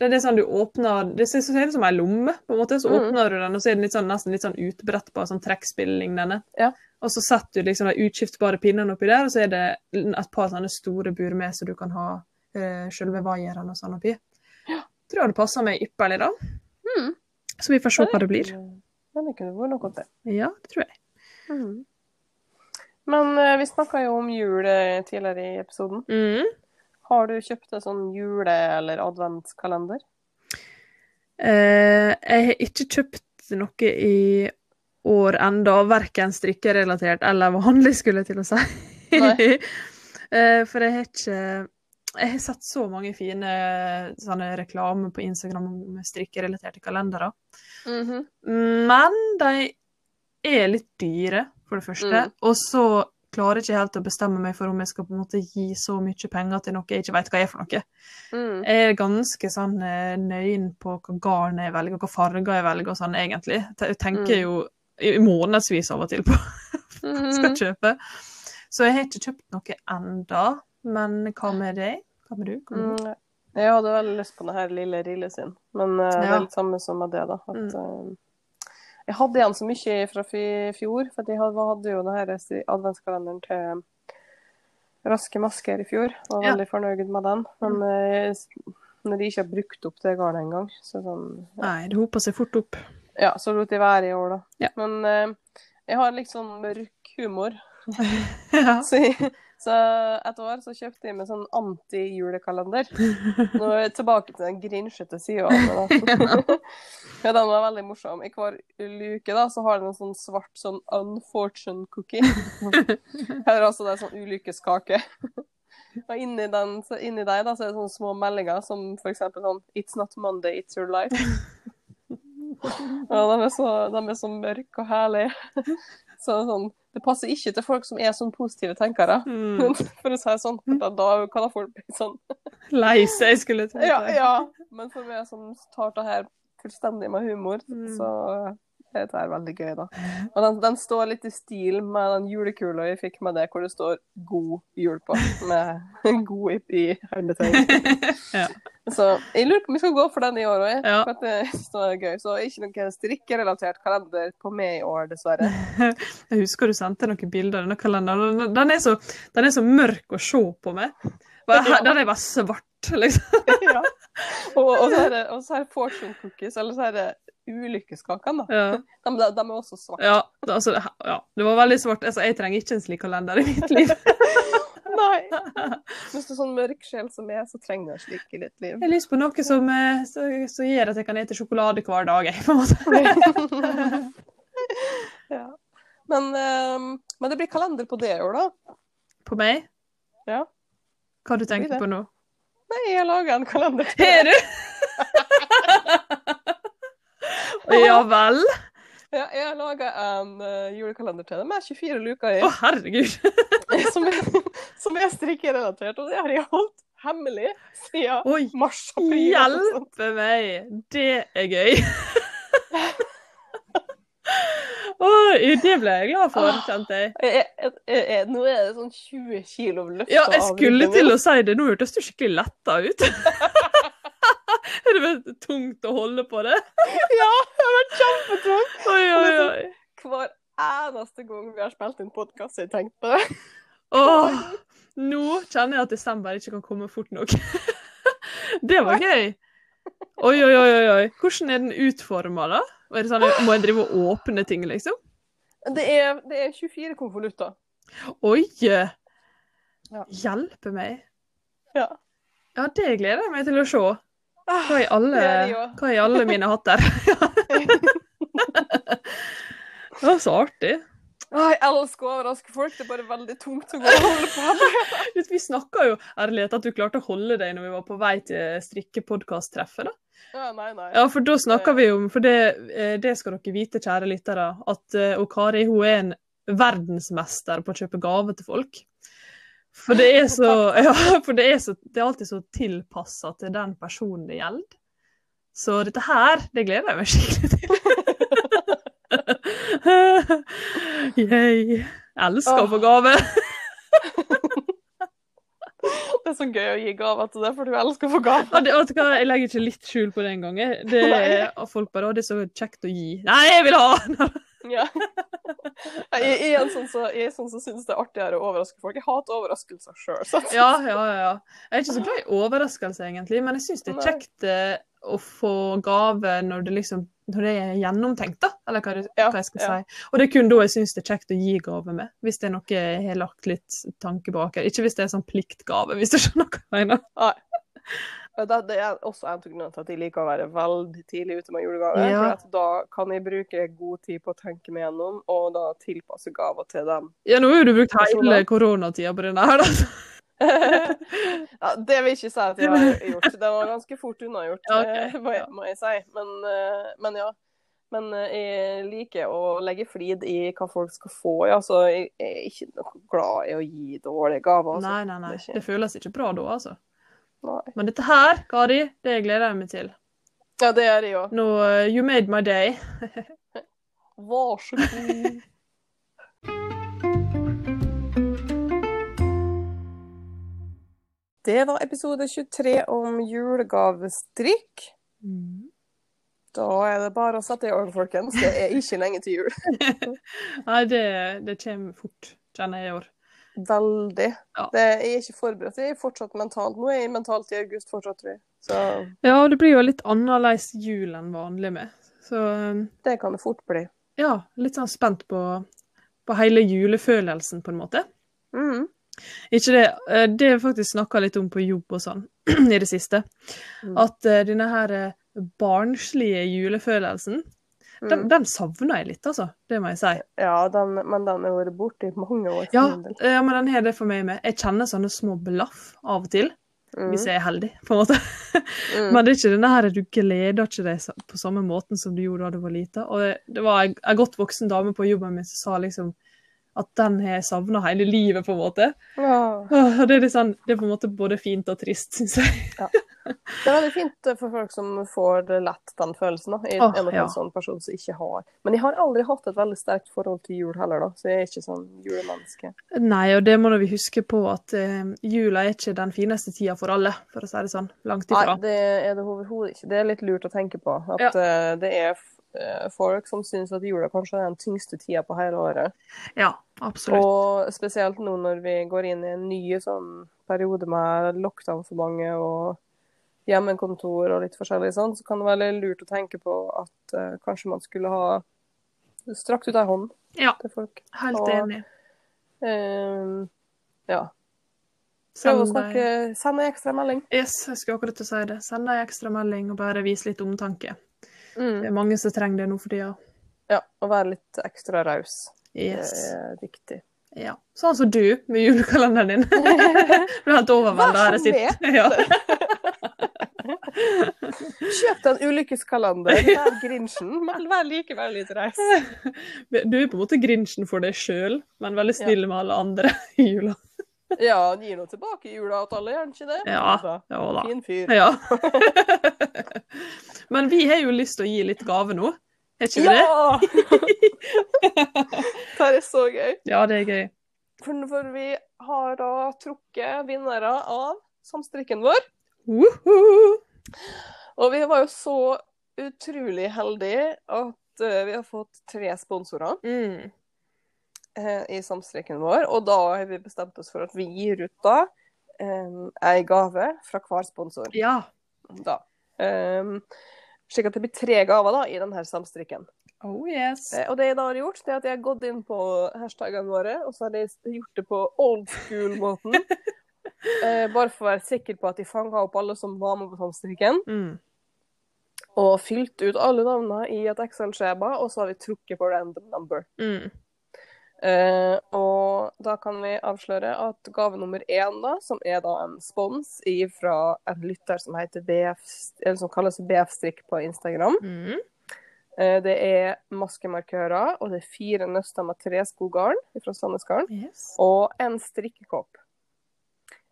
Det er det sånn du åpner Det ser ut som ei lomme, på en måte. Så Mhm. åpner du den, og så er den litt sånn, nesten litt sånn utbrettbar, sånn trekkspill-lignende. Ja. Og så setter du liksom de utskiftbare pinnene oppi der, og så er det et par sånne store bur med, så du kan ha selve vaieren og sånn oppi. Tror det passer meg ypperlig, da. Mm. Så vi får se hva det blir. Men det kunne vært noe til. Ja, det tror jeg. Mm. Men eh, vi snakka jo om jul eh, tidligere i episoden. Mm. Har du kjøpt en sånn jule- eller adventskalender? Eh, jeg har ikke kjøpt noe i år enda, verken strikkerelatert eller vanlig, skulle jeg til å si. Eh, for jeg har ikke Jeg har sett så mange fine sånne reklamer på Instagram med strikkerelaterte kalendere. Mhm. Men de er litt dyre, for det første. Mm. Og så klarer jeg ikke helt å bestemme meg for om jeg skal på en måte gi så mye penger til noe jeg ikke vet hva er for noe. Mm. Jeg er ganske sånn eh, nøyen på hva garn jeg velger, hva farger jeg velger og sånn, egentlig. Jeg tenker Mm. jo i månedsvis av og til på hva jeg skal Mhm. kjøpe. Så jeg har ikke kjøpt noe enda. Men hva med deg? Hva med du? Hva med du? Mm. Jeg hadde veldig lyst på denne lille Rille sin, men eh, det er litt samme som med det, da. At, Mm. uh, jeg hadde igjen så mye fra i fjor, for jeg hadde, hadde jo denne adventskalenderen til Raske masker i fjor. Var Ja. veldig fornøyd med den. Men eh, s- når de ikke har brukt opp det garnet engang, så sånn ja. Nei, det hoper seg fort opp. Ja, så lot de være i år, da. Ja. Men eh, jeg har litt sånn mørk humor. Ja. Så, så et år så kjøpte jeg meg sånn anti-julekalender. Nå er jeg tilbake til den grinsjete sida av det. Ja, den var veldig morsom. I hver luke da, så har den en sånn svart sånn unfortune cookie. Eller altså det er sånn ulykkeskake. Og inni, den, så inni deg da, så er det sånne små meldinger som for eksempel sånn It's not Monday, it's your life. Og de er så, de er så mørke og herlige. Så sånn, det passer ikke til folk som er sånn positive tenkere. Mm. For å si det sånn. Da, da kan da folk bli sånn Lei seg, skulle jeg tenke. ja, ja. Men for meg som tar det her fullstendig med humor, Mm. så det er veldig gøy, da. Og den, den står litt i stil med den julekula jeg fikk med det, hvor det står 'God jul' på. Med 'god' i, hermetegn. Ja. Så jeg lurer på om vi skal gå for den i år òg, Ja. for det står gøy. Så ikke noen strikkerelatert kalender på meg i år, dessverre. Jeg husker du sendte noen bilder av denne kalenderen. Den- er så, den er så mørk å se på meg. Den er bare svart svart, liksom. ja. Og, og så er det og så er det fortune cookies, eller så er det ulykkeskakene, da. Ja. De, de, de er også svarte. Ja, altså, ja, det var veldig svart. Altså, jeg trenger ikke en slik kalender i mitt liv. Nei. Hvis du er sånn mørk sjel som jeg, så trenger du en slik i ditt liv. Jeg har lyst på noe som, eh, så- som gjør at jeg kan spise sjokolade hver dag. Jeg, på en måte. ja. Men, ehm, men det blir kalender på det i år, da. På meg? Ja. Hva du tenkt tenker på nå? Nei, jeg har laga en kalender Har du? ja vel? Ja, jeg har laga en uh, julekalender til deg med 24 luker i, Å, herregud. som, er, som er strikkerelatert. Og det har jeg holdt hemmelig siden mars-april. hjelpe meg. Det er gøy. Oi, det ble jeg glad for, kjente jeg. Jeg, jeg, jeg, nå er det sånn 20 kilo løfta Ja, jeg skulle til å si det. Nå hørtes du skikkelig letta ut. Er det vært tungt å holde på det? Ja, det har vært kjempetungt. Oi, oi, oi. Hver eneste gang vi har spilt inn podkast, har jeg tenkt på det. Åh, nå kjenner jeg at desember ikke kan komme fort nok. Det var gøy. Oi, oi, oi, oi. Hvordan er den utforma, da? Er det sånn, må jeg drive og åpne ting, liksom? Det er, det er 24 konvolutter. Oi! Ja. Hjelpe meg. Ja. Ja, det gleder jeg meg til å se. Hva i alle, hva i alle mine hatter? Det var så artig. Jeg elsker å overraske folk. Det er bare veldig tungt å gå og holde på med. Vi snakka jo ærlighet at du klarte å holde deg når vi var på vei til strikkepodkast-treffet. Ja, nei, nei. Ja, for da snakka vi om For det, eh, det skal dere vite, kjære lyttere, at eh, og Kari hun er en verdensmester på å kjøpe gave til folk. For det er så Ja, for det er, så, det er alltid så tilpassa til den personen det gjelder. Så dette her, det gleder jeg meg skikkelig til. Yay. Elsker å få gave. Det er så gøy å gi gaver til deg, for du elsker å få gaver. Ja, det, vet du hva, jeg legger ikke litt skjul på det engang. jeg. Det folk bare 'Å, det er så kjekt å gi'. Nei, jeg vil ha! Ja. Jeg, jeg er sånn som jeg er sånn som syns det er artigere å overraske folk. Jeg hater overraskelser sjøl. Ja, ja, ja, ja. Jeg er ikke så glad i overraskelser, egentlig, men jeg syns det er kjekt eh, å få gave når det liksom når det er gjennomtenkt, da. Eller hva, hva jeg skal ja. si. Og det er kun da jeg syns det er kjekt å gi gave med. Hvis det er noe jeg har lagt litt tanke bak. Ikke hvis det er sånn pliktgave, hvis du skjønner hva jeg mener. Det, det er også en av grunnene til at jeg liker å være veldig tidlig ute med julegaver. Ja. For da kan jeg bruke god tid på å tenke meg gjennom, og da tilpasse gaver til dem. Ja, nå har jo du brukt hele koronatida på denne her, da. ja, det vil jeg ikke si at jeg har gjort. Det var ganske fort unnagjort, Ja, okay. eh, må, jeg, må jeg si. Men, eh, men ja. Men eh, jeg liker å legge flid i hva folk skal få. Ja, så jeg er ikke noe glad i å gi dårlige gaver. Altså. Nei, nei, nei. Det føles ikke bra da, altså. Nei. Men dette her, Kari, det gleder jeg meg til. Ja, det gjør jeg òg. Nå, eh, you made my day. Vær så god. Det var episode 23 om julegavestrikk. Da er det bare å sette i gang, folkens. Det er ikke lenge til jul. Nei, det, det kommer fort, kjenner jeg i år. Veldig. Ja. Det er ikke forberedt. Jeg er fortsatt mentalt. Nå er jeg mentalt i august fortsatt, tror jeg. Så Ja, det blir jo litt annerledes jul enn vanlig med. Så um, det kan det fort bli. ja, litt sånn spent på, på hele julefølelsen, på en måte. Mm. Ikke det, eh, det har jeg faktisk snakka litt om på jobb og sånn i det siste. Mm. At eh, denne her eh, barnslige julefølelsen, den, Mhm. den savner jeg litt, altså. Det må jeg si. Ja, den, men den har vært borte i mange år. Ja, ja, men den har det for meg med. Jeg kjenner sånne små blaff av og til, Mm. hvis jeg er heldig, på en måte. Mm. Men det er ikke denne her, du gleder ikke deg på samme måten som du gjorde da du var lita. Og det, var ei godt voksen dame på jobben min som sa liksom at den har jeg savna hele livet, på en måte. Ja. Det er, sånn, det er på en måte både fint og trist, syns jeg. Det er veldig fint for folk som får lett den følelsen. da. i oh, en, ja. en sånn person som ikke har. Men jeg har aldri hatt et veldig sterkt forhold til jul heller, da. Så jeg er ikke sånn julemenneske. Nei, og det må vi huske på at eh, jula er ikke den fineste tida for alle, for å si det sånn. Langt Nei, det er det overhodet ikke. Det er litt lurt å tenke på. At eh, det er folk som syns at jula kanskje er den tyngste tida på hele året. Ja, absolutt. Og spesielt nå når vi går inn i en ny sånn periode med lockdown for mange og hjemmekontor og litt forskjellig sånn, så kan det være lurt å tenke på at uh, kanskje man skulle ha strakt ut ei hånd Ja, til folk. helt og- enig. Eh, ja. Prøv å snakke, send ei ekstra melding. Yes, jeg skulle akkurat til å si det. Send ei ekstra melding og bare vis litt omtanke. Det Mm. er mange som trenger det nå for tida. Ja, å være litt ekstra raus. Yes. Det er viktig. Ja. Sånn som du med julekalenderen din. Du er helt overvelda her jeg sitter. Ja. Kjøp deg en ulykkeskalender. Vær Grinchen, men vær likevel litt raus. Du er på en måte grinchen for deg sjøl, men veldig snill med alle andre i jula. Ja, han gir noe tilbake i jula til alle, gjør han ikke det? Ja. Da. Ja da. Fin fyr. Ja. Men vi har jo lyst til å gi litt gave nå. Er ikke vi det? Ja! det er så gøy. Ja, det er gøy. For, for vi har da trukket vinnere av samstrikken vår. Woohoo! Og vi var jo så utrolig heldige at eh, vi har fått tre sponsorer Mm. Eh, i samstreken vår. Og da har vi bestemt oss for at vi gir ut da eh, ei gave fra hver sponsor. Ja. Da. Um, slik at det blir tre gaver da i denne samstrikken. Oh yes. Eh, og det jeg da har gjort, det er at jeg har gått inn på hashtagene våre, og så har jeg gjort det på old school-måten. eh, bare for å være sikker på at de fanga opp alle som var med på samstrikken. Mm. Og fylt ut alle navnene i et Excel-skjema, og så har vi trukket på random number. Mm. Eh, og da kan vi avsløre at gave nummer én, da, som er da en spons fra en lytter som heter BF, eller som kalles BF-strikk på Instagram. Mm. Eh, det er maskemarkører, og det er fire nøster med treskogarn fra Sandnesgarden, Yes. og en strikkekopp.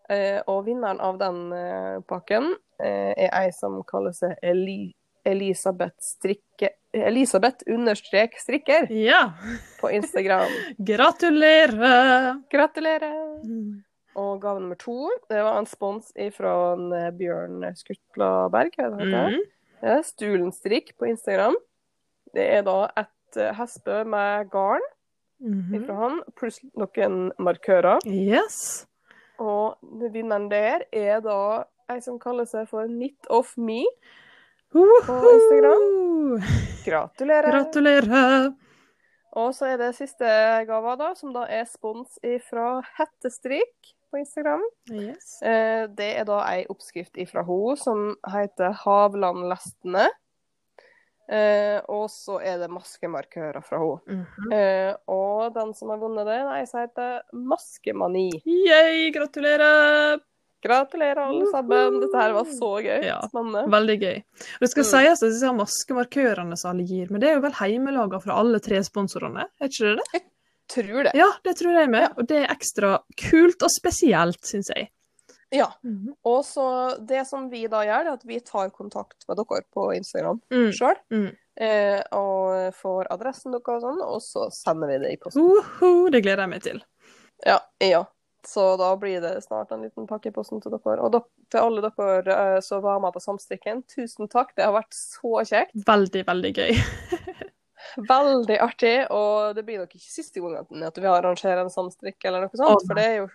Eh, og vinneren av den pakken eh, er ei som kaller seg Eli Elisabeth Strikke Elisabeth understrek strikker Ja. på Instagram. Gratulerer! Gratulerer! Mm. Og gave nummer to, det var en spons fra eh, Bjørn Skutlaberg. Mm. Det er Stulen strikk på Instagram. Det er da et eh, hespe med garn Mhm. fra han, pluss noen markører. Yes. Og vinneren der er da ei som kaller seg for Knit of Me. Instagram. Gratulerer. Gratulerer. Og så er det siste gava, da, som da er spons fra Hettestrik på Instagram. Yes. Eh, Det er da ei oppskrift fra henne som heter Havlandlestene. Eh, og så er det maskemarkører fra henne. Mhm. Eh, og den som har vunnet det, er ei som heter Maskemani. Yay, gratulerer! Gratulerer, alle sammen. Dette her var så gøy. Ja. Spennende. Veldig gøy. Og Det skal Mm. sies at disse maskemarkørene som alle gir, men det er jo vel heimelaga fra alle tre sponsorene? Er ikke det det? Tror det. Ja, det tror jeg med. Ja. Og det er ekstra kult og spesielt, syns jeg. Ja. Mhm. Og så det som vi da gjør, er at vi tar kontakt med dere på Instagram Mm. sjøl. Mm. Eh, og får adressen deres og sånn, og så sender vi det i posten. Uhu, det gleder jeg meg til. Ja, ja. Så da blir det snart en liten pakke i posten til dere. Og til alle dere eh, som var med på Samstrikken, tusen takk. Det har vært så kjekt. Veldig, veldig gøy. Veldig artig. Og det blir nok ikke siste gangen at vi arrangerer en samstrikk eller noe sånt, oh, for det er jo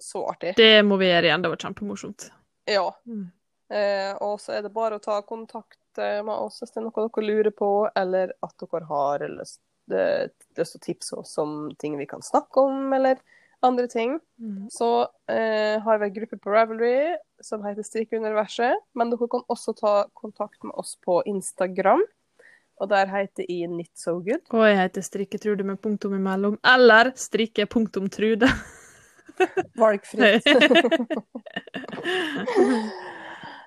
så artig. Det må vi gjøre igjen. Det var kjempemorsomt. Ja. Mm. Eh, og så er det bare å ta kontakt eh, med oss hvis det er noe dere lurer på, eller at dere har lyst, eh, lyst til å tipse oss om ting vi kan snakke om, eller andre ting. Mm. Så eh, har vi en gruppe på Ravelry som heter Strikkeuniverset, men dere kan også ta kontakt med oss på Instagram. Og der heter jeg Not So Good. Og jeg heter Strikketrude med punktum imellom, eller strikke punktum trude. Valgfritt.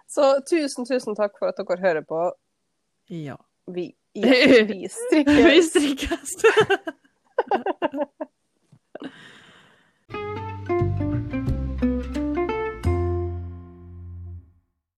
Så tusen, tusen takk for at dere hører på. ja. Vi, ja, vi strikkes. Vi strikkes. Thank you.